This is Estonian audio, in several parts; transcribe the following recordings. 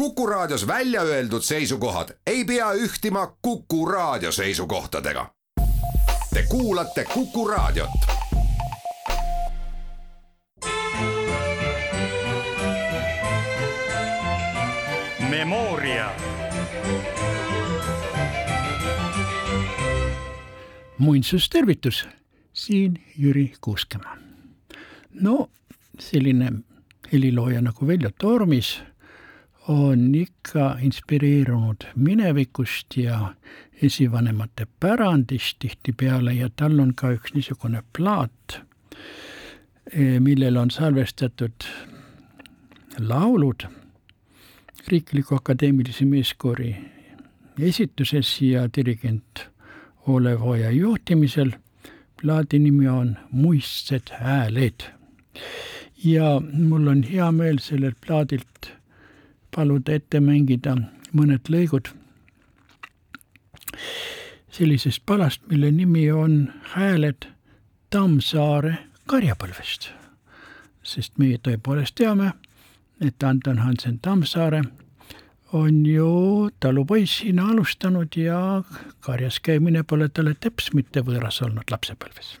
Kuku Raadios välja öeldud seisukohad ei pea ühtima Kuku Raadio seisukohtadega. Te kuulate Kuku Raadiot. Memoria. muinsustervitus, siin Jüri Kuuskemaa. no selline helilooja nagu Veljo Tormis on ikka inspireerunud minevikust ja esivanemate pärandist tihtipeale ja tal on ka üks niisugune plaat, millel on salvestatud laulud Riikliku Akadeemilise Meeskoori esituses ja dirigent Olev Oja juhtimisel. plaadi nimi on Muistsed hääled. ja mul on hea meel sellelt plaadilt paluda ette mängida mõned lõigud sellisest palast, mille nimi on Hääled Tammsaare karjapõlvest. sest meie tõepoolest teame, et Anton Hansen Tammsaare on ju talupoisina alustanud ja karjas käimine pole talle teps mitte võõras olnud lapsepõlves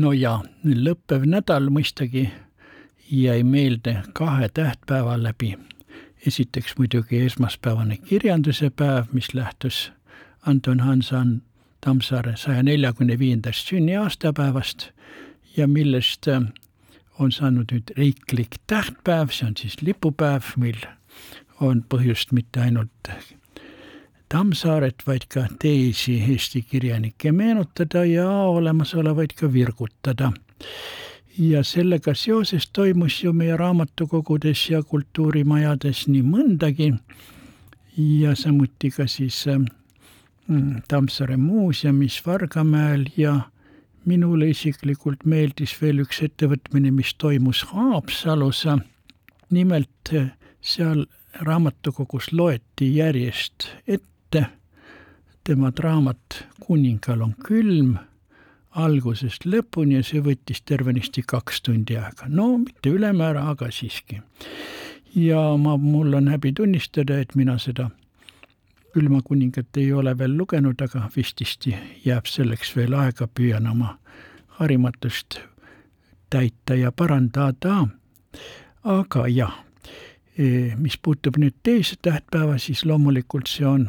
no ja lõppev nädal mõistagi jäi meelde kahe tähtpäeva läbi. esiteks muidugi esmaspäevane kirjanduse päev, mis lähtus Anton Hansan Tammsaare saja neljakümne viiendast sünniaastapäevast ja millest äh, on saanud nüüd riiklik tähtpäev, see on siis lipupäev, mil on põhjust mitte ainult Tammsaaret, vaid ka teisi Eesti kirjanikke meenutada ja olemasolevaid ka virgutada. ja sellega seoses toimus ju meie raamatukogudes ja kultuurimajades nii mõndagi ja samuti ka siis äh, Tammsaare muuseumis Vargamäel ja minule isiklikult meeldis veel üks ettevõtmine, mis toimus Haapsalus. nimelt äh, seal raamatukogus loeti järjest ette tema raamat Kuningal on külm algusest lõpuni ja see võttis tervenisti kaks tundi aega. no mitte ülemäära, aga siiski. ja ma, mul on häbi tunnistada, et mina seda külma kuningat ei ole veel lugenud, aga vististi jääb selleks veel aega, püüan oma harimatust täita ja parandada. aga jah, mis puutub nüüd teise tähtpäeva, siis loomulikult see on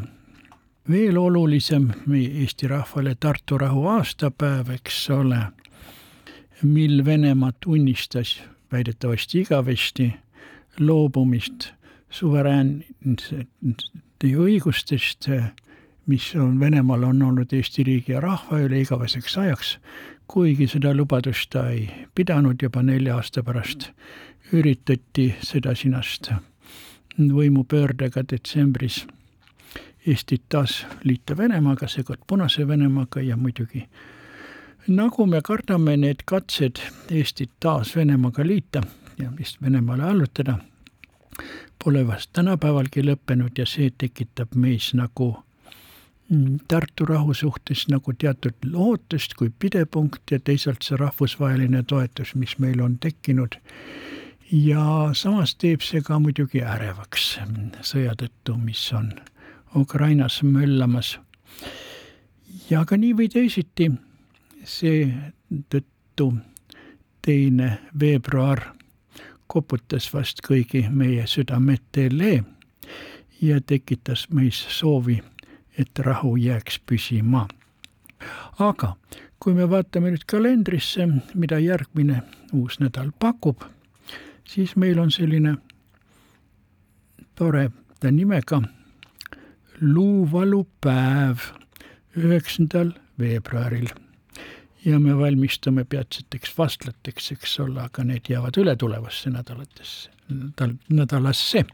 veel olulisem Eesti rahvale Tartu rahu aastapäev, eks ole, mil Venemaa tunnistas väidetavasti igavesti loobumist suveräänsete õigustest, mis on Venemaal on olnud Eesti riigi ja rahva üle igaveseks ajaks, kuigi seda lubadust ta ei pidanud juba nelja aasta pärast, üritati seda sinast võimupöördega detsembris Eestit taas liita Venemaaga, seekord Punase Venemaaga ja muidugi nagu me kardame, need katsed Eestit taas Venemaaga liita ja vist Venemaale allutada, pole vast tänapäevalgi lõppenud ja see tekitab meis nagu mm, Tartu rahu suhtes nagu teatud lootust kui pidepunkt ja teisalt see rahvusvaheline toetus, mis meil on tekkinud. ja samas teeb see ka muidugi ärevaks sõja tõttu, mis on Ukrainas möllamas. ja ka nii või teisiti seetõttu teine veebruar koputas vast kõigi meie südametele ja tekitas meis soovi, et rahu jääks püsima. aga kui me vaatame nüüd kalendrisse, mida järgmine uus nädal pakub, siis meil on selline tore nimega luuvalupäev üheksandal veebruaril. ja me valmistume peatseteks vastlateks, eks ole, aga need jäävad ületulevasse nädalatesse, nädal, nädalasse.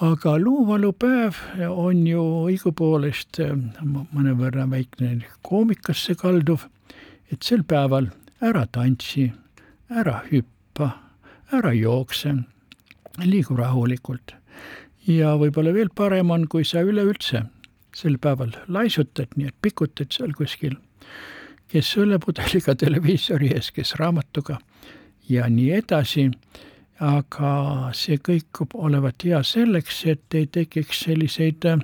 aga luuvalupäev on ju õigupoolest mõnevõrra väikene koomikasse kalduv, et sel päeval ära tantsi, ära hüppa, ära jookse, liigu rahulikult ja võib-olla veel parem on, kui sa üleüldse sel päeval laisutad, nii et pikutad seal kuskil, kes õllepudeliga televiisori ees, kes raamatuga ja nii edasi, aga see kõik olevat hea selleks, et ei tekiks selliseid äh,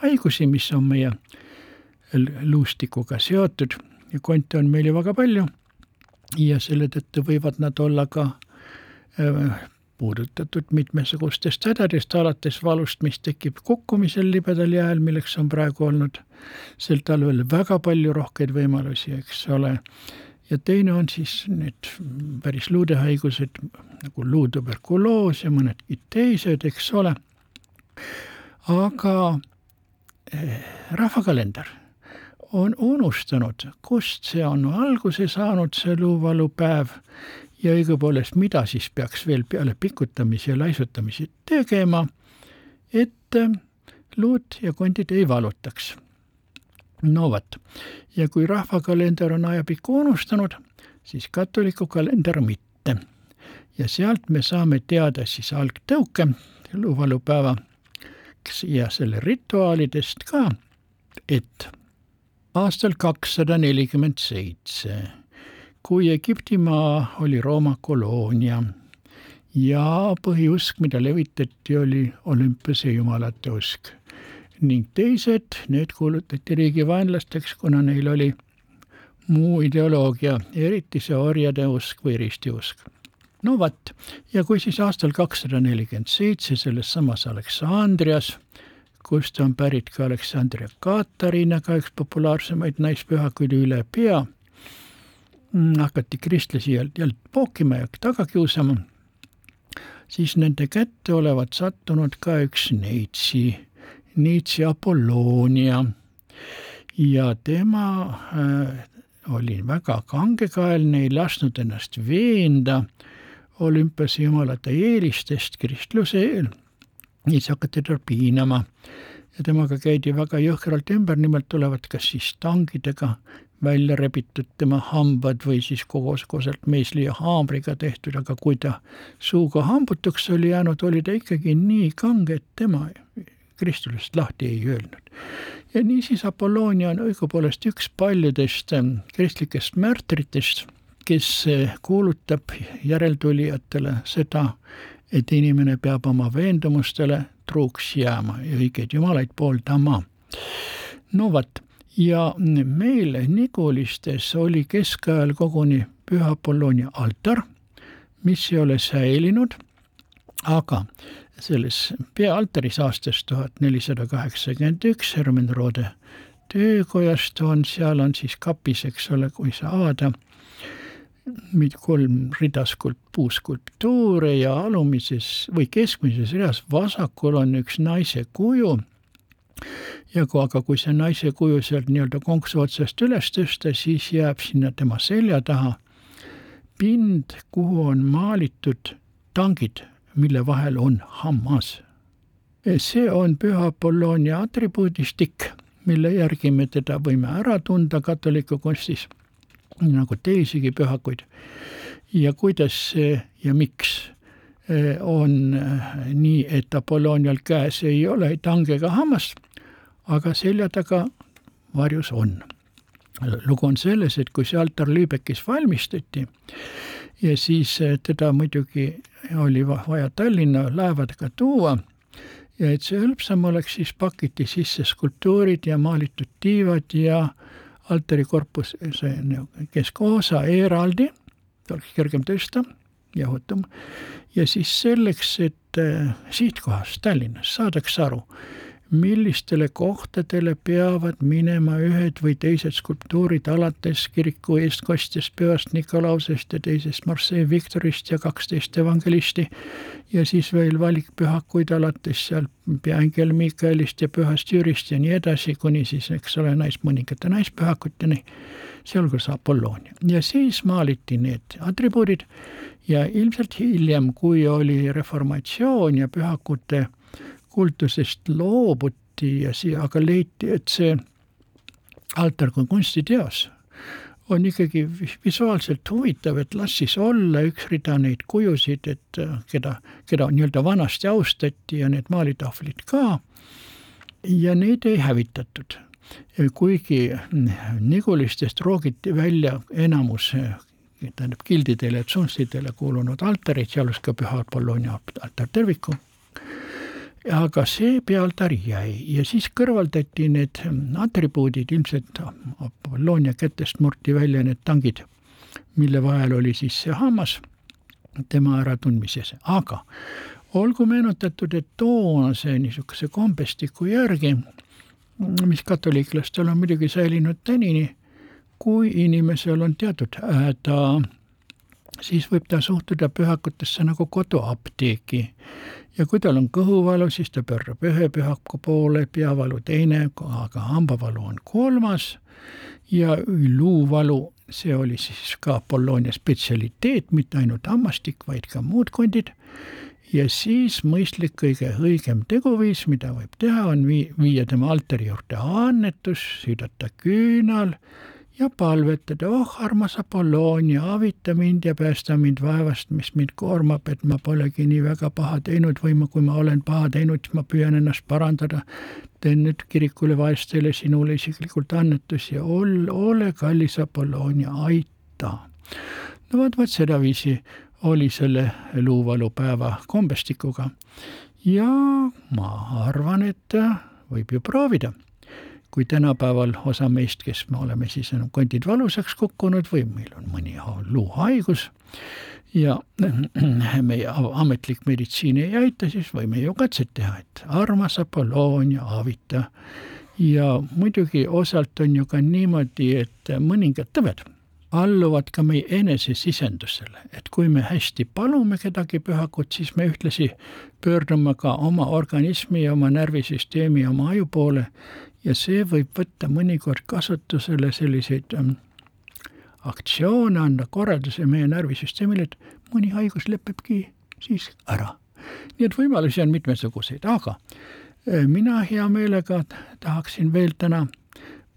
haigusi, mis on meie luustikuga seotud. Ja konte on meil ju väga palju. Ja selle tõttu võivad nad olla ka äh, puudutatud mitmesugustest hädadest, alates valust, mis tekib kukkumisel libedal jääl, milleks on praegu olnud sel talvel väga palju rohkeid võimalusi, eks ole, ja teine on siis need päris luudehaigused nagu luutuberkuloos ja mõnedki teised, eks ole, aga eh, rahvakalender on unustanud, kust see on alguse saanud, see luuvalupäev ja õigupoolest, mida siis peaks veel peale pikutamise ja laisutamisi tegema, et äh, luud ja kondid ei valutaks. no vot, ja kui rahvakalender on ajapikku unustanud, siis katoliku kalender mitte. ja sealt me saame teada siis algtõuke luuvalupäeva ja selle rituaalidest ka, et aastal kakssada nelikümmend seitse kui Egiptimaa oli Rooma koloonia ja põhiusk, mida levitati, oli olümpiase jumalate usk. ning teised, need kuulutati riigivaenlasteks, kuna neil oli muu ideoloogia, eriti see orjade usk või ristiusk. no vot, ja kui siis aastal kakssada nelikümmend seitse selles samas Aleksandrias, kust on pärit ka Aleksandria Katariinaga üks populaarsemaid naispühakuid üle pea hakati kristlasi jälle pookima ja taga kiusama, siis nende kätte olevat sattunud ka üks neitsi, neitsi Apollonia ja tema äh, oli väga kangekaelne, ei lasknud ennast veenda olümpiase jumalate eelistest kristluse eel. siis hakati teda piinama ja temaga käidi väga jõhkralt ümber, nimelt tulevad kas siis tangidega välja rebitud tema hambad või siis kogoskoselt meisli ja haamriga tehtud, aga kui ta suuga hambutuks oli jäänud, oli ta ikkagi nii kange, et tema Kristusest lahti ei öelnud. ja niisiis Apollonia on õigupoolest üks paljudest ähm, kristlikest märtritest, kes äh, kuulutab järeltulijatele seda, et inimene peab oma veendumustele truuks jääma ja õigeid jumalaid pooldama. no vot ja meil Nigulistes oli keskajal koguni Püha Apollonia altar, mis ei ole säilinud, aga selles peaaltaris aastast tuhat nelisada kaheksakümmend üks Hermenrode töökojast on, seal on siis kapis, eks ole, kui sa avada, kolm rida skulp-, puuskulptuure ja alumises või keskmises reas vasakul on üks naise kuju ja kui, aga kui see naise kuju sealt nii-öelda konksu otsast üles tõsta, siis jääb sinna tema selja taha pind, kuhu on maalitud tangid, mille vahel on hammas. see on püha Apollonia atribuudistik, mille järgi me teda võime ära tunda katoliku kunstis, nagu teisigi pühakuid. ja kuidas see ja miks on nii, et Apollonial käes ei ole tange ega hammast aga selja taga varjus on. lugu on selles, et kui see altar Lübeckis valmistati ja siis eh, teda muidugi oli vaja Tallinna laevadega tuua ja et see hõlpsam oleks, siis pakiti sisse skulptuurid ja maalitud tiivad ja altari korpus, see keskosa eraldi, oleks kergem tõsta ja ohutum. ja siis selleks, et eh, sihtkohast Tallinnas saadakse aru, millistele kohtadele peavad minema ühed või teised skulptuurid alates kiriku eestkostjast Pühast Nikolausest ja teisest Marseille Victorist ja kaksteist evangelisti? Ja siis veel valikpühakuid alates seal peaingel Miikaelist ja Pühast Jürist ja nii edasi, kuni siis, eks ole, nais, mõningate naispühakuteni, sealhulgas Apollonia. ja siis maaliti need atribuudid. Ja ilmselt hiljem, kui oli reformatsioon ja pühakute kultusest loobuti ja siia aga leiti, et see altar kui kunstiteos on ikkagi visuaalselt huvitav, et las siis olla üks rida neid kujusid, et äh, keda, keda nii-öelda vanasti austati ja need maalitahvlid ka. ja neid ei hävitatud. kuigi Nigulistest roogiti välja enamus tähendab gildidele ja tsunftidele kuulunud altarid, sealhulgas ka Püha Apollonia altar terviku aga see pealtari jäi ja siis kõrvaldati need atribuudid, ilmselt Apollonia kätest murti välja need tangid, mille vahel oli siis see hammas tema äratundmises, aga olgu meenutatud, et toonase niisuguse kombestiku järgi, mis katoliiklastel on muidugi säilinud tänini, kui inimesel on teatud häda, siis võib ta suhtuda pühakutesse nagu koduapteeki ja kui tal on kõhuvalu, siis ta pöörab ühe pühaku poole, peavalu teine, aga hambavalu on kolmas ja luuvalu, see oli siis ka Apolloonia spetsialiteet, mitte ainult hammastik, vaid ka muud kondid. ja siis mõistlik, kõige õigem teguviis, mida võib teha, on vii-, viia tema altari juurde annetus, süüdata küünal ja palvetada, oh armas Apolloonia, avita mind ja päästa mind vaevast, mis mind koormab, et ma polegi nii väga paha teinud või ma, kui ma olen paha teinud, siis ma püüan ennast parandada. teen nüüd kirikule vaestele sinule isiklikult annetusi ol-, ole kallis Apolloonia, aita. no vot, vot sedaviisi oli selle luuvalupäeva kombestikuga. ja ma arvan, et võib ju proovida kui tänapäeval osa meist, kes me oleme siis enam kondid valusaks kukkunud või meil on mõni luuhaigus ja meie ametlik meditsiin ei aita, siis võime ju katset teha, et armas Apolloonia, avita. ja muidugi osalt on ju ka niimoodi, et mõningad tõved alluvad ka meie enesesisendusele, et kui me hästi palume kedagi pühakut, siis me ühtlasi pöördume ka oma organismi ja oma närvisüsteemi ja oma aju poole ja see võib võtta mõnikord kasutusele selliseid ähm, aktsioone, anda korralduse meie närvisüsteemile, et mõni haigus lõpebki siis ära. nii et võimalusi on mitmesuguseid, aga äh, mina hea meelega tahaksin veel täna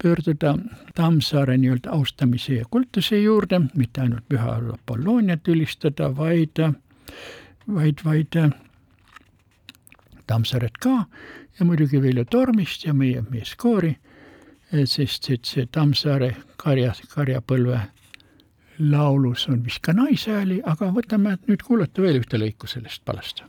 pöörduda Tammsaare nii-öelda austamise ja kultuse juurde, mitte ainult püha Apollooniat ülistada, vaid, vaid, vaid Tammsaaret ka ja muidugi Veljo Tormist ja meie meeskoori, sest et see Tammsaare karja, karjapõlve laulus on vist ka naishääli, aga võtame nüüd kuulata veel ühte lõiku sellest palast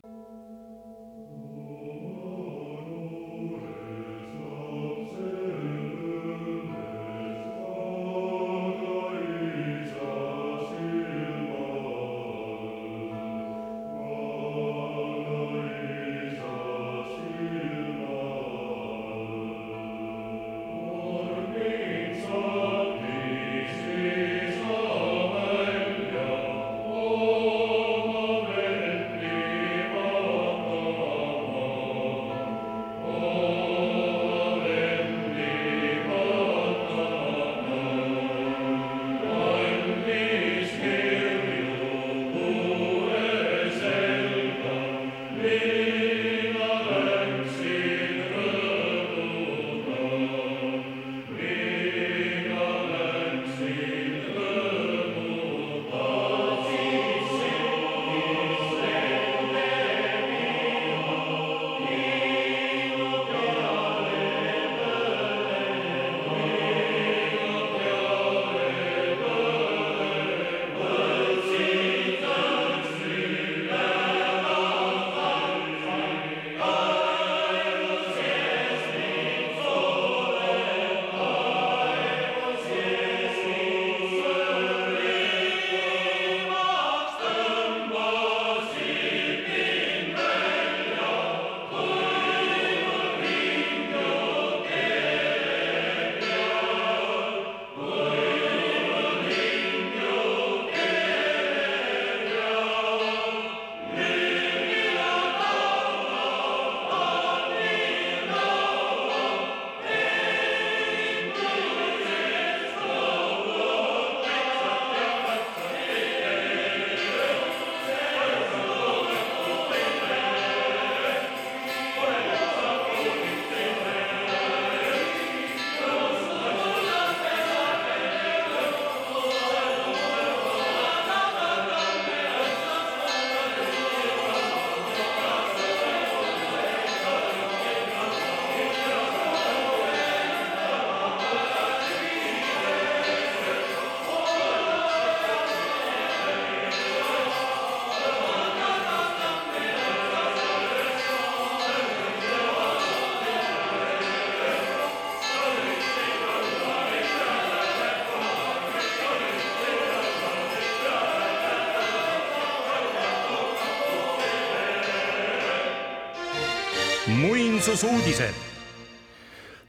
muinsusuudised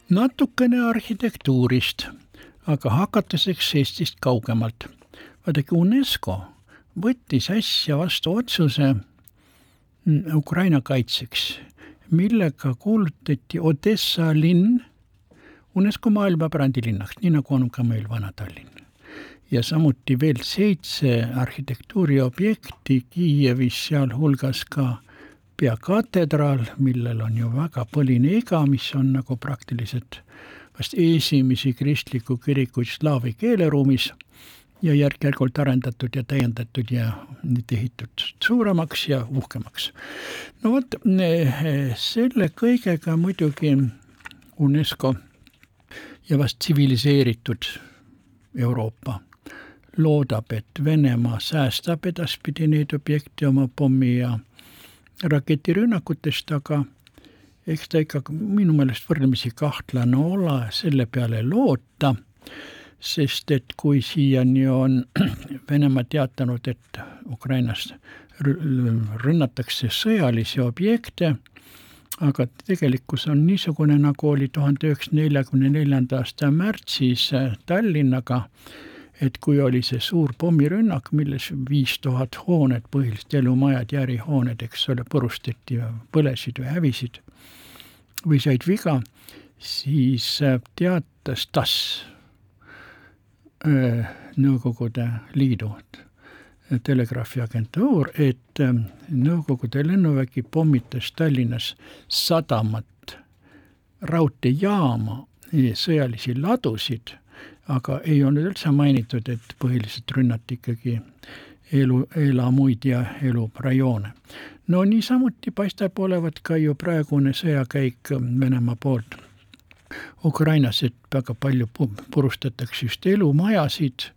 natukene arhitektuurist, aga hakatuseks Eestist kaugemalt. vaadake, UNESCO võttis äsja vastu otsuse mm, Ukraina kaitseks, millega kuulutati Odessa linn UNESCO maailmapärandilinnaks, nii nagu on ka meil Vana-Tallinn. ja samuti veel seitse arhitektuuriobjekti Kiievis, sealhulgas ka peakatedraal, millel on ju väga põline iga, mis on nagu praktiliselt vast esimesi kristliku kirikuid slaavi keeleruumis ja järk-järgult arendatud ja täiendatud ja nüüd ehitatud suuremaks ja uhkemaks. no vot, selle kõigega muidugi UNESCO ja vast tsiviliseeritud Euroopa loodab, et Venemaa säästab edaspidi neid objekte oma pommi ja raketirünnakutest, aga eks ta ikka minu meelest võrdlemisi kahtlane ole selle peale loota, sest et kui siiani on Venemaa teatanud, et Ukrainas rünnatakse sõjalisi objekte, aga tegelikkus on niisugune, nagu oli tuhande üheksasaja neljakümne neljanda aasta märtsis Tallinnaga, et kui oli see suur pommirünnak, milles viis tuhat hoonet, põhiliselt elumajad ja ärihooned, eks ole, purustati põlesid või hävisid või said viga, siis äh, teatas TASS, äh, Nõukogude Liidu telegraafiagentuur, et äh, Nõukogude lennuvägi pommitas Tallinnas sadamat, raudteejaama, sõjalisi ladusid aga ei olnud üldse mainitud, et põhiliselt rünnati ikkagi elu, elamuid ja elurajoone. no niisamuti paistab olevat ka ju praegune sõjakäik Venemaa poolt Ukrainas, et väga palju purustatakse just elumajasid,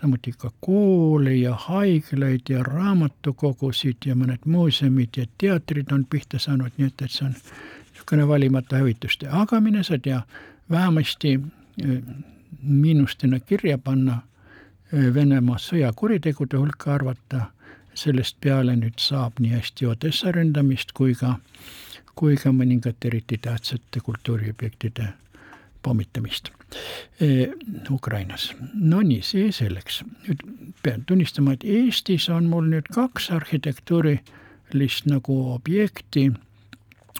samuti ka koole ja haiglaid ja raamatukogusid ja mõned muuseumid ja teatrid on pihta saanud, nii et, et see on niisugune valimata hävituste, aga mine sa tea, vähemasti miinustena kirja panna, Venemaa sõjakuritegude hulka arvata, sellest peale nüüd saab nii hästi Odessa ründamist kui ka, kui ka mõningate eriti tähtsate kultuuriobjektide pommitamist e, Ukrainas. Nonii, see selleks. nüüd pean tunnistama, et Eestis on mul nüüd kaks arhitektuurilist nagu objekti,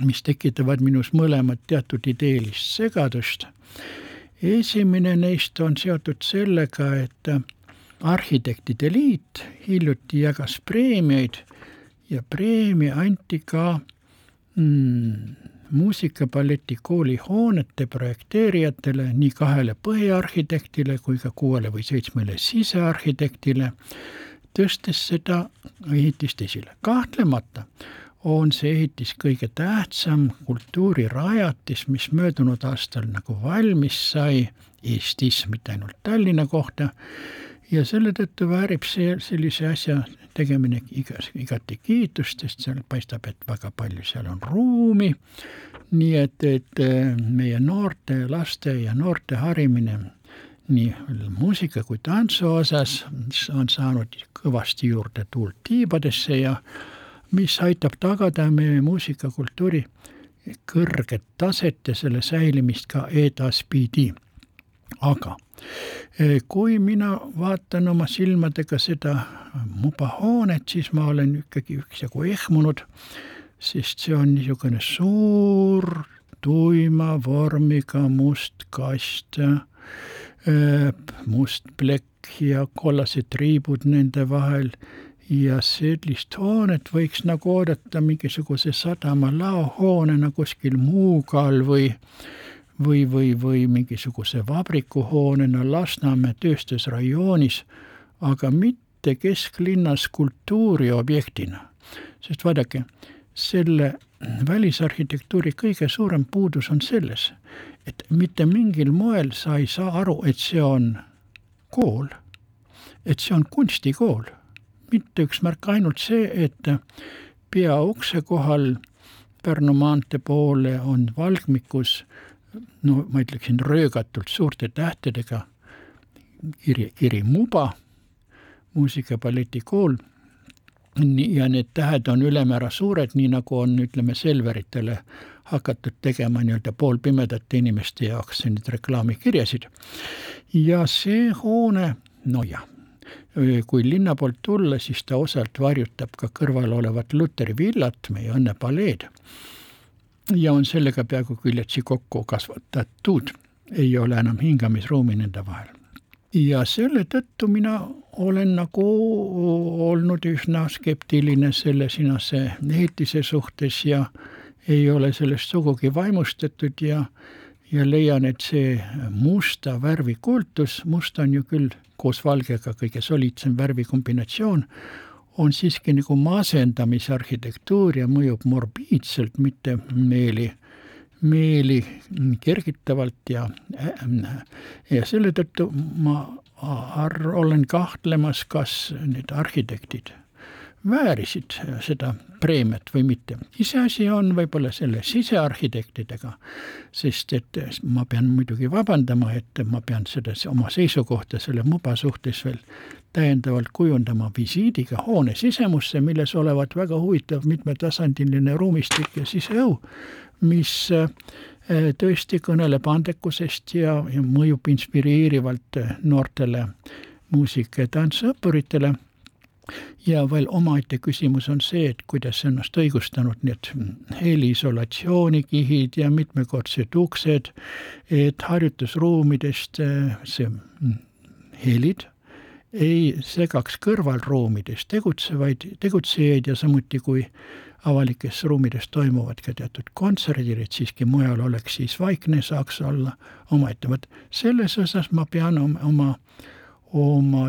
mis tekitavad minus mõlemad teatud ideelist segadust esimene neist on seotud sellega, et arhitektide liit hiljuti jagas preemiaid ja preemia anti ka mm, muusikapalletikooli hoonete projekteerijatele, nii kahele põhiarhitektile kui ka kuuele või seitsmele sisearhitektile, tõstes seda ehitist esile. kahtlemata on see ehitis kõige tähtsam kultuurirajatis, mis möödunud aastal nagu valmis sai Eestis, mitte ainult Tallinna kohta, ja selle tõttu väärib see, sellise asja tegemine igas, igati kiitust, sest seal paistab, et väga palju seal on ruumi, nii et, et äh, meie noorte, laste ja noorte harimine nii muusika kui tantsu osas on saanud kõvasti juurde tuult tiibadesse ja mis aitab tagada meie muusikakultuuri kõrget taset ja selle säilimist ka edaspidi. aga eh, kui mina vaatan oma silmadega seda mubahoonet, siis ma olen ikkagi üksjagu ehmunud, sest see on niisugune suur tuima vormiga must kast, eh, must plekk ja kollased triibud nende vahel ja sellist hoonet võiks nagu oodata mingisuguse sadama laohoonena kuskil Muugal või või, või, või mingisuguse vabrikuhoonena Lasnamäe tööstusrajoonis, aga mitte kesklinnas kultuuriobjektina. sest vaadake, selle välisarhitektuuri kõige suurem puudus on selles, et mitte mingil moel sa ei saa aru, et see on kool, et see on kunstikool mitte üks märk, ainult see, et peaukse kohal Pärnu maantee poole on valgmikus no ma ütleksin röögatult suurte tähtedega kiri, kiri Muba, muusikapalletikool ja need tähed on ülemäära suured, nii nagu on, ütleme, Selveritele hakatud tegema nii-öelda poolpimedate inimeste jaoks neid reklaamikirjasid. ja see hoone, no jah, kui linna poolt tulla, siis ta osalt varjutab ka kõrval olevat Luteri villat, meie õnnepaleed. ja on sellega peaaegu küljatsi kokku kasvatatud, ei ole enam hingamisruumi nende vahel ja selle tõttu mina olen nagu olnud üsna skeptiline selle sinase ehitise suhtes ja ei ole sellest sugugi vaimustatud ja ja leian, et see musta värvi kultus, must on ju küll koos valgega kõige soliidsem värvikombinatsioon, on siiski nagu masendamisarhitektuur ja mõjub morbiidselt, mitte meeli meeli kergitavalt ja, ja selle tõttu ma ar-, olen kahtlemas, kas need arhitektid väärisid seda preemiat või mitte. iseasi on võib-olla selle sisearhitektidega, sest et ma pean muidugi vabandama, et ma pean seda oma seisukohta selle muba suhtes veel täiendavalt kujundama visiidiga hoone sisemusse, milles olevat väga huvitav mitmetasandiline ruumistik ja siseõu mis äh, tõesti kõneleb andekusest ja, ja mõjub inspireerivalt noortele muusika- ja tantsuõppuritele. Ja veel omaette küsimus on see, et kuidas ennast õigustanud need heliisolatsioonikihid ja mitmekordsed uksed, et harjutusruumidest äh, see mm, helid ei segaks kõrvalruumides tegutsevaid, tegutsejaid ja samuti kui avalikes ruumides toimuvad ka teatud kontserdid, et siiski mujal oleks siis vaikne, saaks olla omaette, vot selles osas ma pean oma oma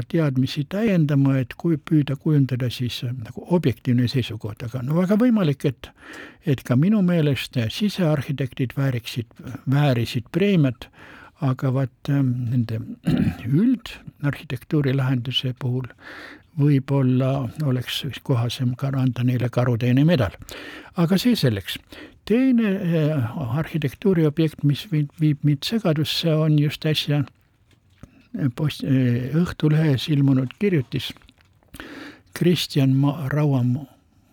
teadmisi täiendama, et kui püüda kujundada siis äh, nagu objektiivne seisukoht, aga no väga võimalik, et et ka minu meelest sisearhitektid vääriksid, väärisid preemiat, aga vaat ähm, nende üldarhitektuuri lahenduse puhul võib-olla oleks kohasem ka anda neile karuteene medal. aga see selleks. teine äh, arhitektuuriobjekt, mis viib, mind segadusse, on just äsja äh, post-, äh, Õhtulehes ilmunud kirjutis Kristjan Ma-, Raua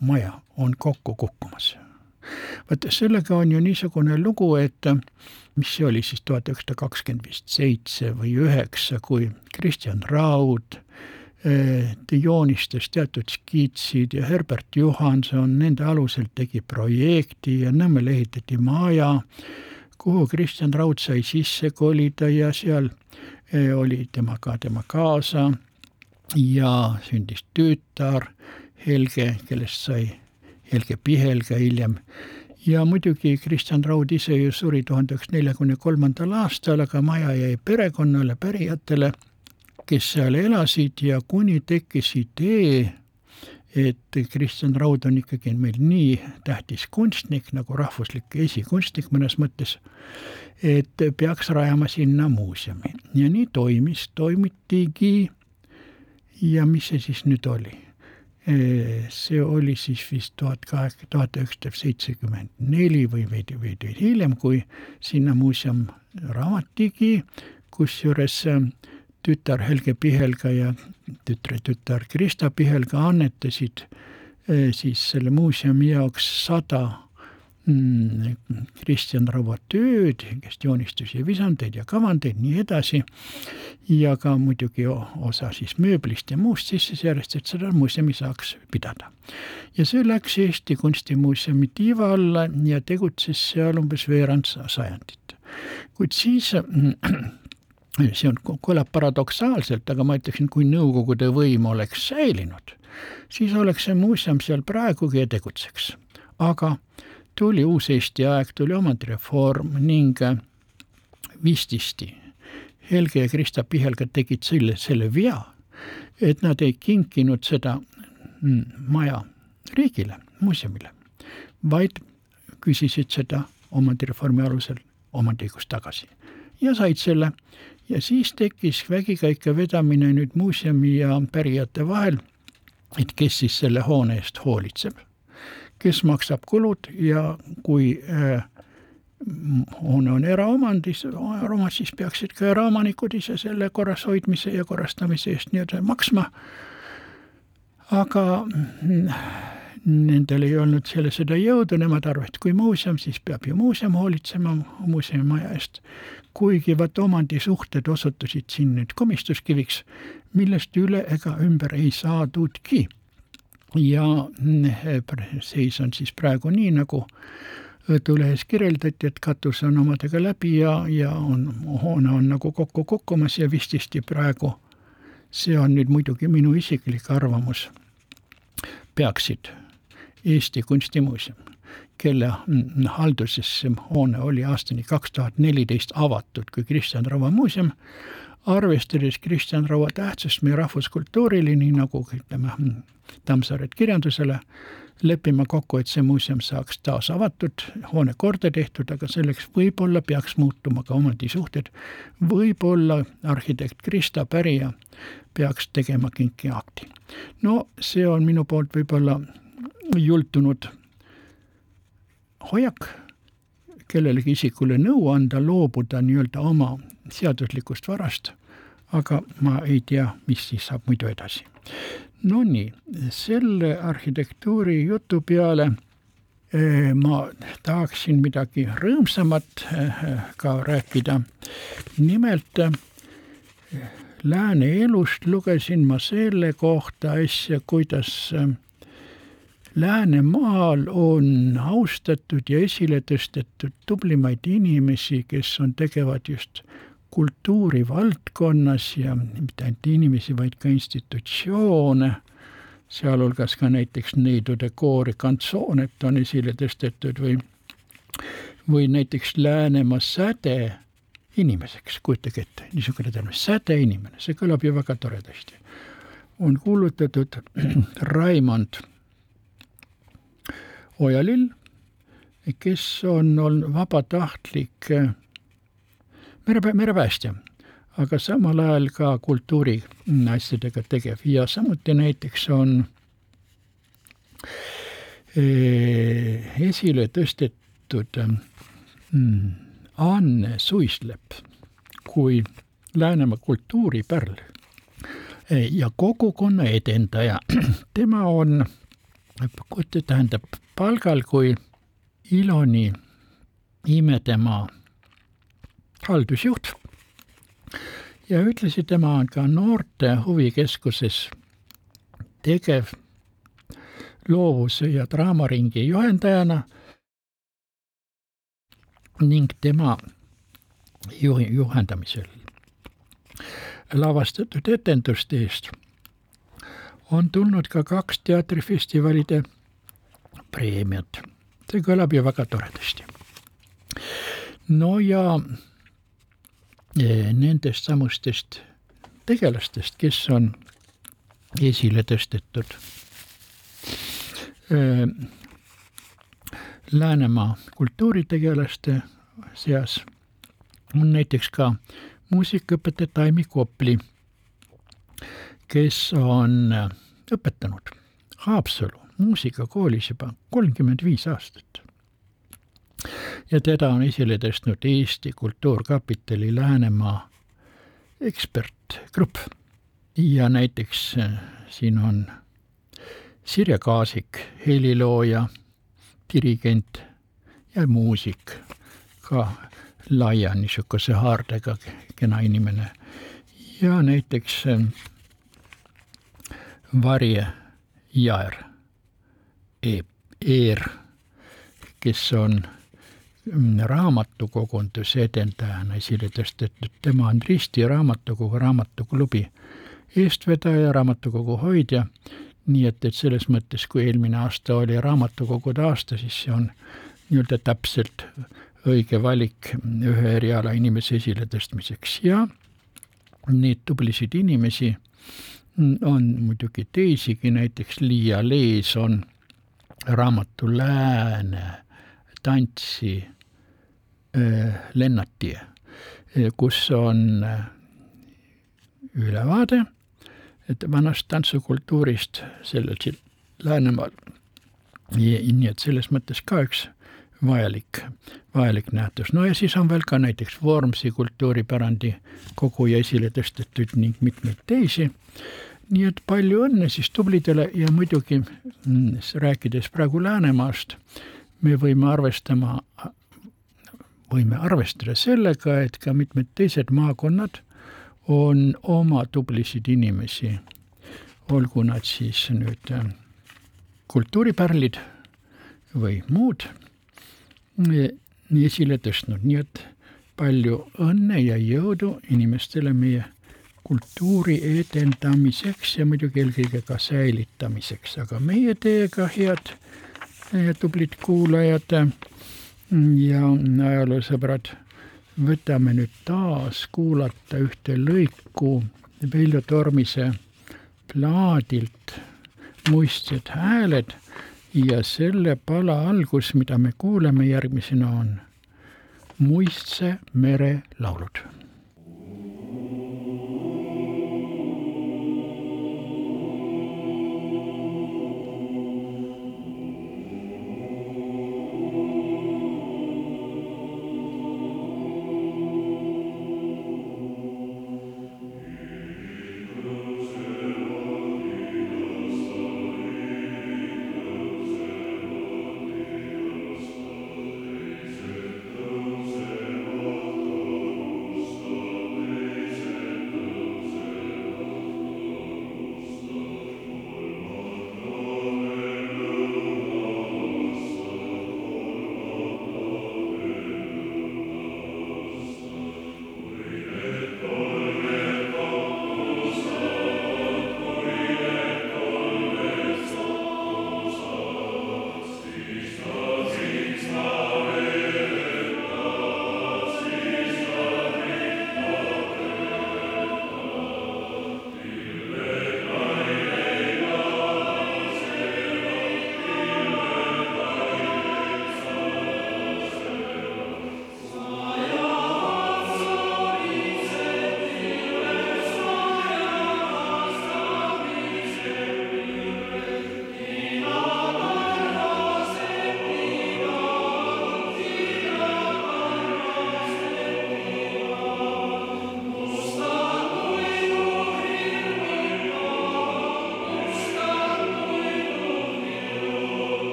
maja on kokku kukkumas. vot sellega on ju niisugune lugu, et mis see oli siis tuhat üheksasada kakskümmend vist seitse või üheksa, kui Kristjan Raud ta joonistas teatud skitsid ja Herbert Johanson nende alusel tegi projekti ja Nõmmele ehitati maja, kuhu Kristjan Raud sai sisse kolida ja seal eh, oli temaga tema kaasa ja sündis tütar Helge, kellest sai Helge Pihelga hiljem. Ja muidugi Kristjan Raud ise ju suri tuhande üheksasaja neljakümne kolmandal aastal, aga maja jäi perekonnale, pärijatele kes seal elasid ja kuni tekkis idee, et Kristjan Raud on ikkagi meil nii tähtis kunstnik nagu rahvuslik esikunstnik mõnes mõttes, et peaks rajama sinna muuseumi ja nii toimis, toimitigi. ja mis see siis nüüd oli? see oli siis vist tuhat kaheksa, tuhat üheksasada seitsekümmend neli või veidi, veidi hiljem, kui sinna muuseum ravatigi, kusjuures tütar Helge Pihelga ja tütre tütar Krista Pihelga annetasid eh, siis selle muuseumi jaoks sada mm, Kristjan Raua tööd, kes joonistus ja visandeid ja kavandeid, nii edasi, ja ka muidugi osa siis mööblist ja muust sisse sellest, et seda muuseumi saaks pidada. ja see läks Eesti Kunstimuuseumi tiiva alla ja tegutses seal umbes veerand sajandit. kuid siis see on, kõlab paradoksaalselt, aga ma ütleksin, kui Nõukogude võim oleks säilinud, siis oleks see muuseum seal praegugi ja tegutseks. aga tuli uus Eesti aeg, tuli omandireform ning vististi Helge ja Krista Pihelga tegid selle, selle vea, et nad ei kinkinud seda mm, maja riigile, muuseumile, vaid küsisid seda omandireformi alusel omandiõigust tagasi ja said selle ja siis tekkis vägikaika vedamine nüüd muuseumi ja pärijate vahel, et kes siis selle hoone eest hoolitseb. kes maksab kulud ja kui äh, hoone on eraomandis, omad, siis peaksid ka eraomanikud ise selle korrashoidmise ja korrastamise eest nii-öelda maksma. aga mm, nendel ei olnud selle seda jõudu, nemad arvasid, kui muuseum, siis peab ju muuseum hoolitsema muuseumimaja eest. Kuigi vaat omandisuhted osutusid siin nüüd komistuskiviks, millest üle ega ümber ei saadudki. ja seis on siis praegu nii, nagu Õhtulehes kirjeldati, et katus on omadega läbi ja, ja on, hoone on nagu kokku kukkumas ja vististi praegu, see on nüüd muidugi minu isiklik arvamus, peaksid Eesti Kunstimuuseum, kelle halduses see hoone oli aastani kaks tuhat neliteist avatud kui Kristjan Raua muuseum, arvestades Kristjan Raua tähtsust meie rahvuskultuurile, nii nagu ütleme, Tammsaaret kirjandusele, leppima kokku, et see muuseum saaks taas avatud, hoone korda tehtud, aga selleks võib-olla peaks muutuma ka omandisuhted. võib-olla arhitekt Krista Pärija peaks tegema kinkiakti. no see on minu poolt võib-olla jultunud hoiak kellelegi isikule nõu anda, loobuda nii-öelda oma seaduslikust varast, aga ma ei tea, mis siis saab muidu edasi. Nonii, selle arhitektuuri jutu peale eh, ma tahaksin midagi rõõmsamat eh, ka rääkida. nimelt eh, lääne elust lugesin ma selle kohta äsja, kuidas Läänemaal on austatud ja esile tõstetud tublimaid inimesi, kes on tegevad just kultuurivaldkonnas ja mitte ainult inimesi, vaid ka institutsioone, sealhulgas ka näiteks neidude koori kantsoonet on esile tõstetud või, või näiteks Läänemaa säde inimeseks, kujutage ette, niisugune termin, sädeinimene, see kõlab ju väga toredasti. on kuulutatud Raimond Ojalill, kes on olnud vabatahtlik äh, mere, merepäästja, aga samal ajal ka kultuuriasjadega tegev ja samuti näiteks on äh, esile tõstetud mm, Anne Suislepp kui Läänemaa kultuuripärl ja kogukonna edendaja. tema on, tähendab palgal kui Iloni imedemaa haldusjuht. Ja ühtlasi tema on ka noorte huvikeskuses tegev loovuse ja draamaringi juhendajana ning tema juhi, juhendamisel. Lavastatud etenduste eest on tulnud ka kaks teatrifestivalide preemiat. see kõlab ju väga toredasti. no ja e, nendest samustest tegelastest, kes on esile tõstetud e, Läänemaa kultuuritegelaste seas on näiteks ka muusikaõpetaja Taimi Kopli, kes on õpetanud Haapsalu muusikakoolis juba kolmkümmend viis aastat. ja teda on esile tõstnud Eesti Kultuurkapitali Läänemaa ekspertgrupp. ja näiteks äh, siin on Sirje Kaasik, helilooja, dirigent ja muusik, ka laia niisuguse haardega kena inimene. ja näiteks äh, Varje Jaer Eer, kes on mm, raamatukogunduse edendajana esile tõstetud, tema on Risti raamatukogu raamatuklubi eestvedaja, raamatukogu hoidja, nii et, et selles mõttes, kui eelmine aasta oli raamatukogude aasta, siis see on nii-öelda täpselt õige valik ühe eriala inimese esiletõstmiseks. Ja neid tublisid inimesi on muidugi teisigi, näiteks Liia Lees on raamatu Lääne tantsi Lennatie, kus on ülevaade, et vanast tantsukultuurist sellel Läänemaal. nii et selles mõttes ka üks vajalik, vajalik nähtus. no ja siis on veel ka näiteks Vormsi kultuuripärandi koguja esile tõstetud ning mitmeid teisi nii et palju õnne siis tublidele ja muidugi mm, rääkides praegu Läänemaast, me võime arvestama, võime arvestada sellega, et ka mitmed teised maakonnad on oma tublisid inimesi, olgu nad siis nüüd äh, kultuuripärlid või muud, nii esile tõstnud, nii et palju õnne ja jõudu inimestele meie kultuuri edendamiseks ja muidugi eelkõige ka säilitamiseks, aga meie teiega, head tublid kuulajad ja ajaloosõbrad, võtame nüüd taas kuulata ühte lõiku Veljo Tormise plaadilt Muistsed hääled ja selle pala algus, mida me kuuleme järgmisena, on Muistse mere laulud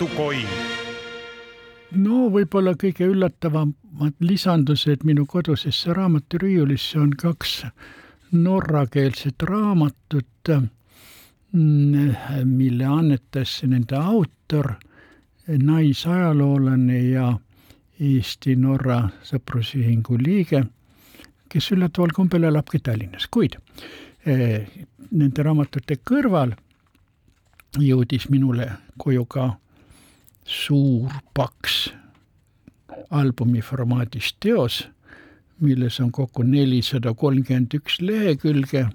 raamatukoin no võib-olla kõige üllatavamad lisandused minu kodusesse raamaturiiulisse on kaks norrakeelset raamatut, mm, mille annetas nende autor, naisajaloolane ja Eesti-Norra Sõprusühingu liige, kes üllataval kombel elabki Tallinnas, kuid eh, nende raamatute kõrval jõudis minule koju ka suur paks albumi formaadis teos, milles on kokku nelisada kolmkümmend üks lehekülge,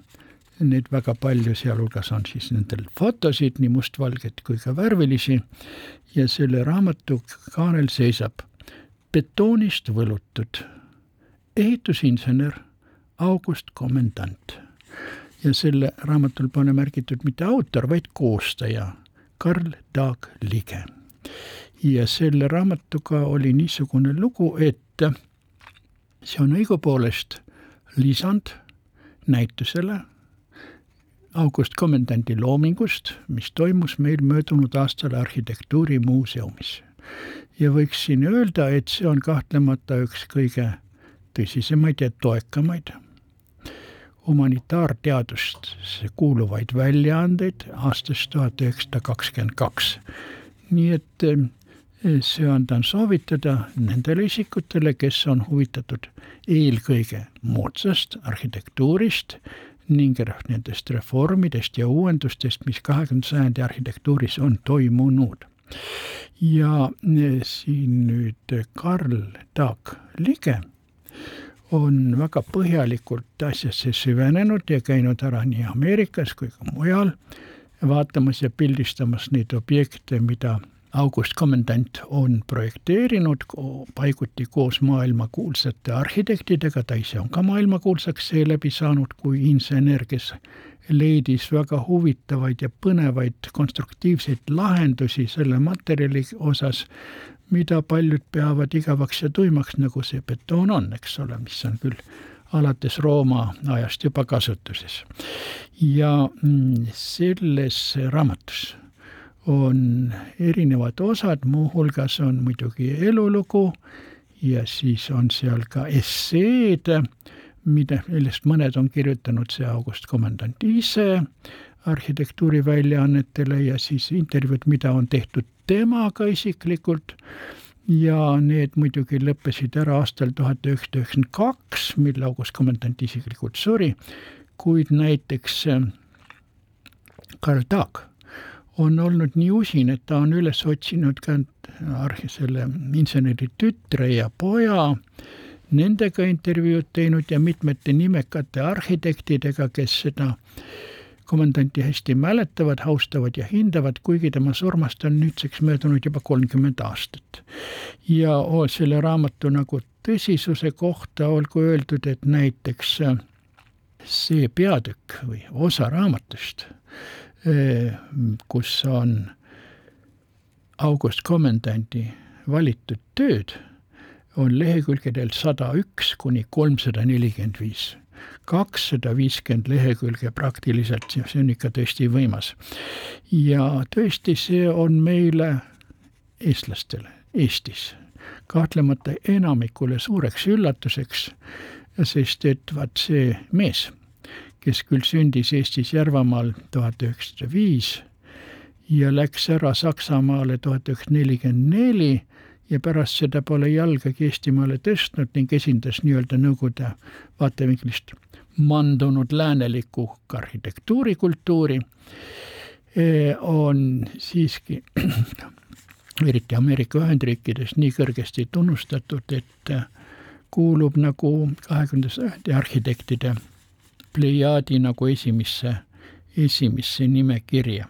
neid väga palju, sealhulgas on siis nendel fotosid, nii mustvalgeid kui ka värvilisi, ja selle raamatu kaanel seisab betoonist võlutud ehitusinsener August Komendant. ja selle raamatul pole märgitud mitte autor, vaid koostaja Karl Daag Lige ja selle raamatuga oli niisugune lugu, et see on õigupoolest lisand näitusele August Komendandi loomingust, mis toimus meil möödunud aastal Arhitektuurimuuseumis. ja võiksin öelda, et see on kahtlemata üks kõige tõsisemaid ja toekamaid humanitaarteadustesse kuuluvaid väljaandeid aastast tuhat üheksasada kakskümmend kaks. Nii et see andan soovitada nendele isikutele, kes on huvitatud eelkõige moodsast arhitektuurist ning nendest reformidest ja uuendustest, mis kahekümnenda sajandi arhitektuuris on toimunud. ja siin nüüd Karl Taak Lige on väga põhjalikult asjasse süvenenud ja käinud ära nii Ameerikas kui ka mujal vaatamas ja pildistamas neid objekte, mida August Kommandant on projekteerinud. Paiguti koos maailmakuulsate arhitektidega, ta ise on ka maailmakuulsaks seeläbi saanud kui insener, kes leidis väga huvitavaid ja põnevaid konstruktiivseid lahendusi selle materjali osas, mida paljud peavad igavaks ja tuimaks, nagu see betoon on, eks ole, mis on küll alates Rooma ajast juba kasutuses. ja mm, selles raamatus on erinevad osad, muuhulgas on muidugi elulugu ja siis on seal ka esseed, mida, millest mõned on kirjutanud see August Kommandant ise arhitektuuriväljaannetele ja siis intervjuud, mida on tehtud temaga isiklikult ja need muidugi lõppesid ära aastal tuhat üheksasada üheksakümmend kaks, mil August Kommandant isiklikult suri, kuid näiteks Karl Taag on olnud nii usin, et ta on üles otsinud ka arhi-, selle inseneri tütre ja poja, nendega intervjuud teinud ja mitmete nimekate arhitektidega, kes seda komandanti hästi mäletavad, austavad ja hindavad, kuigi tema surmast on nüüdseks möödunud juba kolmkümmend aastat. ja selle raamatu nagu tõsisuse kohta olgu öeldud, et näiteks see peatükk või osa raamatust kus on August Kommandandi valitud tööd, on lehekülgedel sada üks kuni kolmsada nelikümmend viis. Kakssada viiskümmend lehekülge praktiliselt, see on ikka tõesti võimas. ja tõesti, see on meile, eestlastele, Eestis kahtlemata enamikule suureks üllatuseks, sest et vaat see mees kes küll sündis Eestis Järvamaal tuhat üheksasada viis ja läks ära Saksamaale tuhat üheksasada nelikümmend neli ja pärast seda pole jalgagi Eestimaale tõstnud ning esindas nii-öelda Nõukogude vaatevinklist mandunud läänelikku arhitektuurikultuuri, e, on siiski eriti Ameerika Ühendriikides nii kõrgesti tunnustatud, et kuulub nagu kahekümnenda sajandi arhitektide plejaadi nagu esimesse, esimesse nimekirja.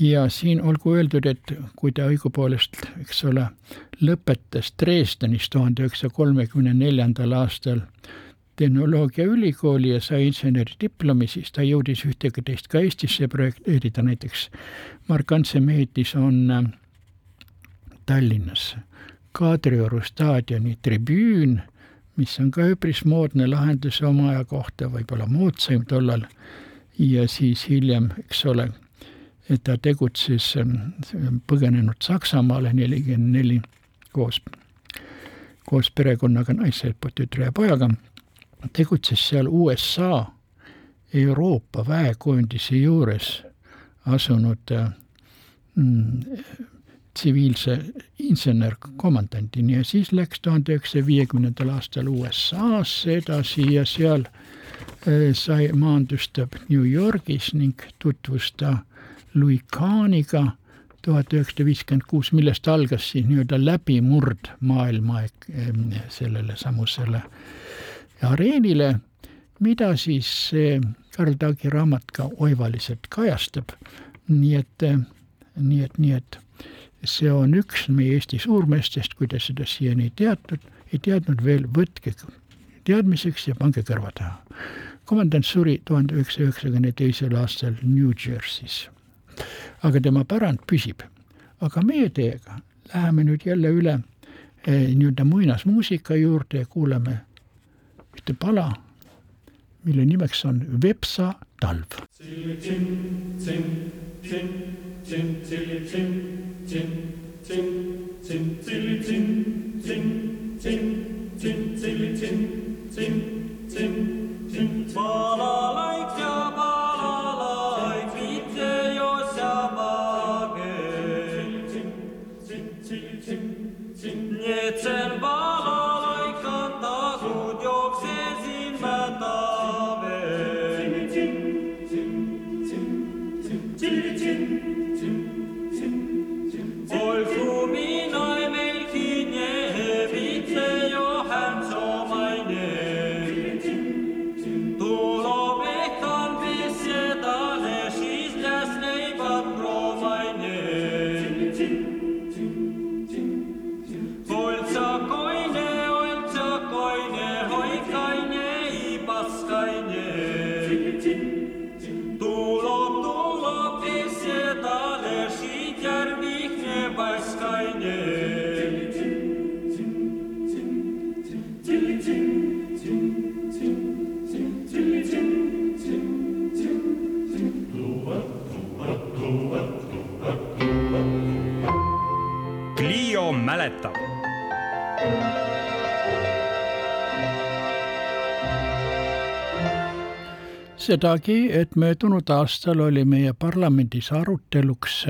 ja siin olgu öeldud, et kui ta õigupoolest, eks ole, lõpetas Dresdenis tuhande üheksasaja kolmekümne neljandal aastal tehnoloogiaülikooli ja sai inseneridiplomi, siis ta jõudis ühtegi teist ka Eestisse projekteerida, näiteks markantse mehitis on äh, Tallinnas Kadrioru staadioni tribüün mis on ka üpris moodne lahendus oma aja kohta, võib-olla moodsaim tollal, ja siis hiljem, eks ole, ta tegutses ähm, põgenenud Saksamaale nelikümmend neli koos, koos perekonnaga, naise, tütre ja pojaga, tegutses seal USA Euroopa väekoondise juures asunud äh, mm, tsiviilse insener-komandandini ja siis läks tuhande üheksasaja viiekümnendal aastal USA-sse edasi ja seal äh, sai, maandus ta New Yorgis ning tutvus ta Louis Kahniga tuhat üheksasada viiskümmend kuus, millest algas siis nii-öelda läbimurd maailma sellele samusele areenile, mida siis Karl Taagi raamat ka oivaliselt kajastab. nii et, nii et, nii et see on üks meie Eesti suurmeestest, kui te seda siiani ei teadnud, ei teadnud veel, võtke teadmiseks ja pange kõrva taha. komandant suri tuhande üheksasaja üheksakümne teisel aastal New Jersey's. Aga tema pärand püsib. aga meie teiega läheme nüüd jälle üle eh, nii-öelda muinasmuusika juurde ja kuulame ühte pala, mille nimeks on Vepsa talv. Zin, zilli, zin, zin, zin, zin, zilli, zin, zin, zin, zin, zilli, zin, zin, zin, zin, balalaik ja balalaik, it's a. Amen. Sedagi, et möödunud aastal oli meie parlamendis aruteluks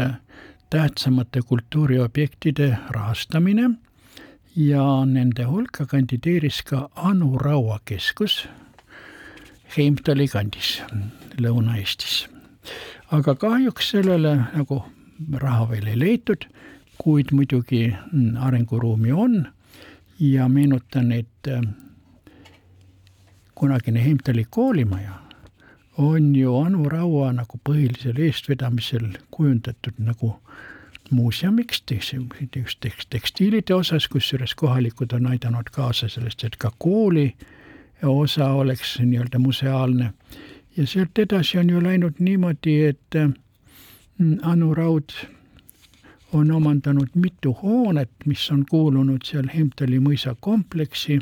tähtsamate kultuuriobjektide rahastamine ja nende hulka kandideeris ka Anu Raua keskus Heimtali kandis Lõuna-Eestis. aga kahjuks sellele nagu raha veel ei leitud, kuid muidugi arenguruumi on ja meenutan, et kunagine Heimtali koolimaja on ju Anu Raua nagu põhilisel eestvedamisel kujundatud nagu muuseumiks, just tekstiilide osas, kusjuures kohalikud on aidanud kaasa sellest, et ka kooli osa oleks nii-öelda museaalne. ja sealt edasi on ju läinud niimoodi, et mm, Anu Raud on omandanud mitu hoonet, mis on kuulunud seal Heimtali mõisa kompleksi,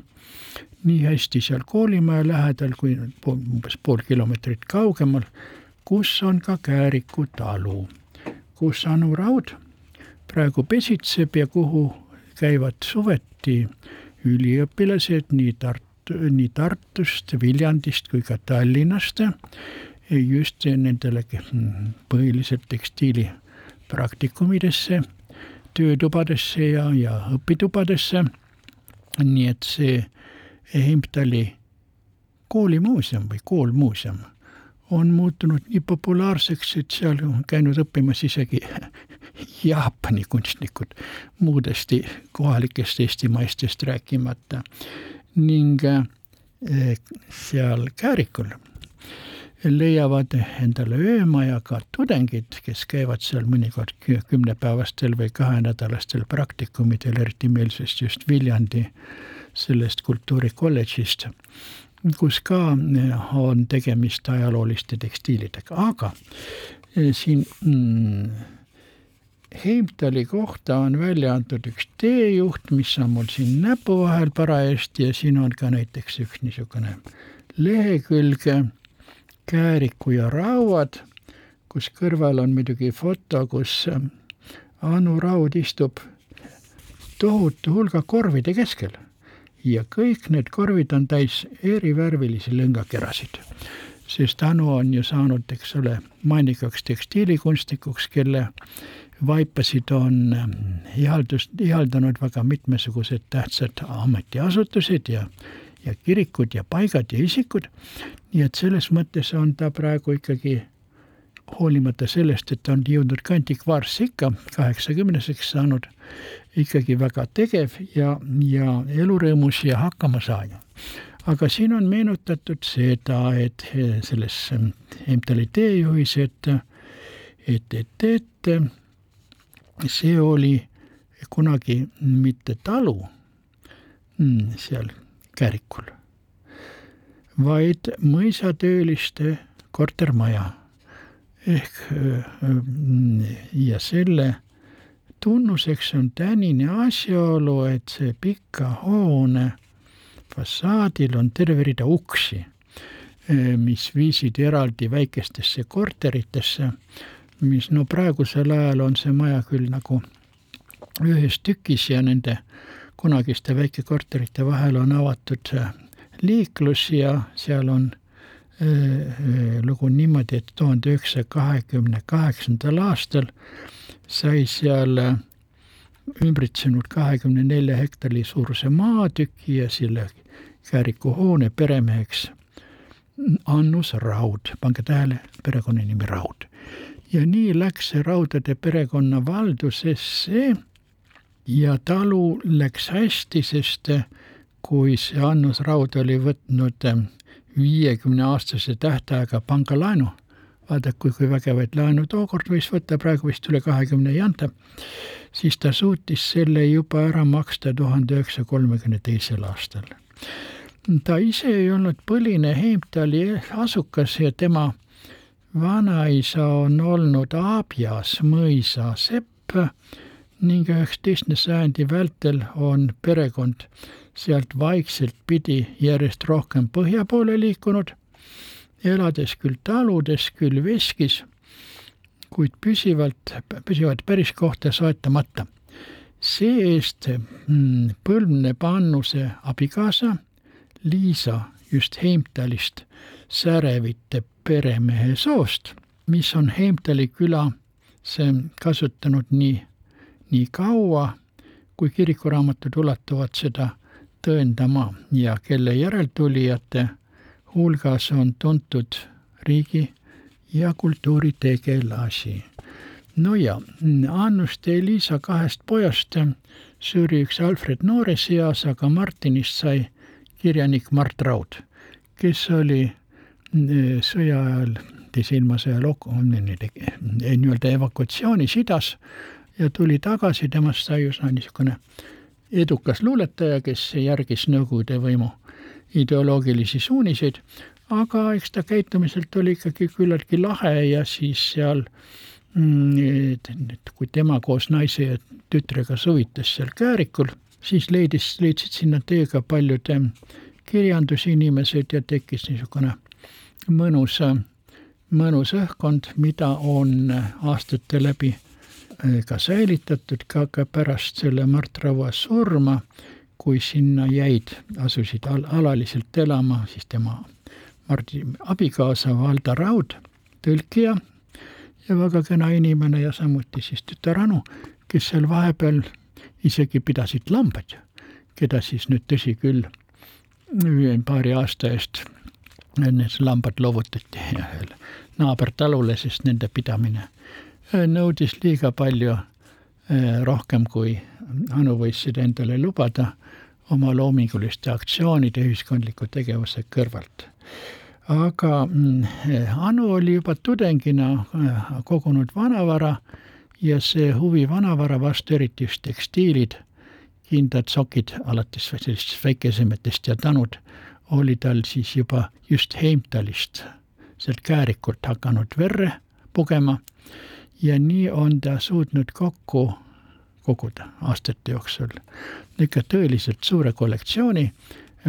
nii hästi seal koolimaja lähedal kui umbes pool kilomeetrit kaugemal, kus on ka Kääriku talu, kus Anu Raud praegu pesitseb ja kuhu käivad suveti üliõpilased nii Tartu, nii Tartust, Viljandist kui ka Tallinnast just nendele põhiliselt tekstiili praktikumidesse, töötubadesse ja, ja õpitubadesse. nii et see Heimtali koolimuuseum või koolmuuseum on muutunud nii populaarseks, et seal on käinud õppimas isegi Jaapani kunstnikud, muudest kohalikest eestimaistest rääkimata. ning eh, seal Käärikul leiavad endale öömaja ka tudengid, kes käivad seal mõnikord kümnepäevastel või kahenädalastel praktikumidel, eriti meelsast just Viljandi sellest kultuurikolledžist, kus ka on tegemist ajalooliste tekstiilidega, aga siin mm, Heimtali kohta on välja antud üks teejuht, mis on mul siin näpu vahel parajasti ja siin on ka näiteks üks niisugune lehekülg Kääriku ja rauad, kus kõrval on muidugi foto, kus Anu Raud istub tohutu hulga korvide keskel ja kõik need korvid on täis erivärvilisi lõngakerasid. sest Anu on ju saanud, eks ole, mainikaks tekstiilikunstnikuks, kelle vaipasid on ihaldust, ihaldanud väga mitmesugused tähtsad ametiasutused ja ja kirikud ja paigad ja isikud, nii et selles mõttes on ta praegu ikkagi hoolimata sellest, et ta on jõudnud ka antikvaarsse ikka, kaheksakümneseks saanud, ikkagi väga tegev ja, ja elurõõmus ja hakkamasaaja. aga siin on meenutatud seda, et selles MTL teejuhis, et, et, et, et see oli kunagi mitte talu seal Käärikul, vaid mõisatööliste kortermaja ehk ja selle tunnuseks on tänine asjaolu, et see pika hoone fassaadil on terve rida uksi, mis viisid eraldi väikestesse korteritesse, mis no praegusel ajal on see maja küll nagu ühes tükis ja nende kunagiste väikekorterite vahel on avatud liiklus ja seal on lugu niimoodi, et tuhande üheksasaja kahekümne kaheksandal aastal sai seal ümbritsenud kahekümne nelja hektari suuruse maatüki ja selle Kääriku hoone peremeheks Annus Raud, pange tähele, perekonnanimi Raud. ja nii läks see Raudade perekonna valdusesse ja talu läks hästi, sest kui see Annus Raud oli võtnud viiekümneaastase tähtajaga pangalaenu, vaadake, kui vägevaid laenu tookord võis võtta, praegu vist üle kahekümne ei anta, siis ta suutis selle juba ära maksta tuhande üheksasaja kolmekümne teisel aastal. ta ise ei olnud põline Heimtali asukas ja tema vanaisa on olnud Abjas mõisa sepp ning üheksateistkümnenda sajandi vältel on perekond sealt vaikselt pidi järjest rohkem põhja poole liikunud, elades küll taludes, küll veskis, kuid püsivalt, püsivat päris kohta soetamata. see-eest mm, Põlvnepa Annuse abikaasa Liisa just Heimtalist Särevite peremehe soost, mis on Heimtali küla see kasutanud nii, nii kaua, kui kirikuraamatud ulatuvad seda tõendama ja kelle järeltulijate hulgas on tuntud riigi ja kultuuritegelasi. no ja Annust ja Liisa kahest pojast suri üks Alfred noores eas, aga Martinist sai kirjanik Mart Raud, kes oli eh, sõja ajal, teise ilmasõja lok-, nii-öelda evakuatsioonis idas ja tuli tagasi, temast sai üsna niisugune edukas luuletaja, kes järgis Nõukogude võimu ideoloogilisi suuniseid, aga eks ta käitumiselt oli ikkagi küllaltki lahe ja siis seal mm, et kui tema koos naise ja tütrega suvitas seal Käärikul, siis leidis, leidsid sinna tee ka paljud kirjandusinimesed ja tekkis niisugune mõnus, mõnus õhkkond, mida on aastate läbi ka säilitatud ka, ka pärast selle Mart Raua surma, kui sinna jäid, asusid al alaliselt elama siis tema Mardi abikaasa Valda Raud, tõlkija ja väga kena inimene ja samuti siis tütar Anu, kes seal vahepeal isegi pidasid lambaid, keda siis nüüd tõsi küll, paari aasta eest need lambad loovutati ühele naabertalule, sest nende pidamine nõudis liiga palju rohkem, kui Anu võis seda endale lubada oma loominguliste aktsioonide ühiskondliku tegevuse kõrvalt. Aga mm, Anu oli juba tudengina äh, kogunud vanavara ja see huvi vanavara vastu, eriti just tekstiilid, kindad sokid, alates sellistest väikesematest ja tanud, oli tal siis juba just Heimtalist, sealt Käärikult hakanud verre pugema ja nii on ta suutnud kokku koguda aastate jooksul. Ikka tõeliselt suure kollektsiooni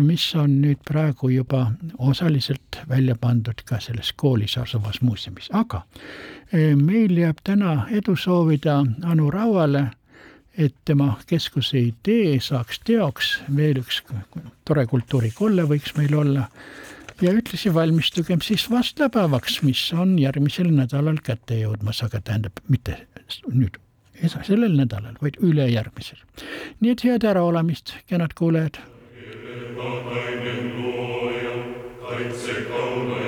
mis on nüüd praegu juba osaliselt välja pandud ka selles koolis asuvas muuseumis, aga e, meil jääb täna edu soovida Anu Rauale, et tema keskuse idee saaks teoks, veel üks tore kultuurikolle võiks meil olla, ja ühtlasi valmistugem siis vastlapäevaks, mis on järgmisel nädalal kätte jõudmas, aga tähendab, mitte nüüd sellel nädalal, vaid ülejärgmisel. nii et head äraolemist, kenad kuulajad kaitse kaunainen Jumala.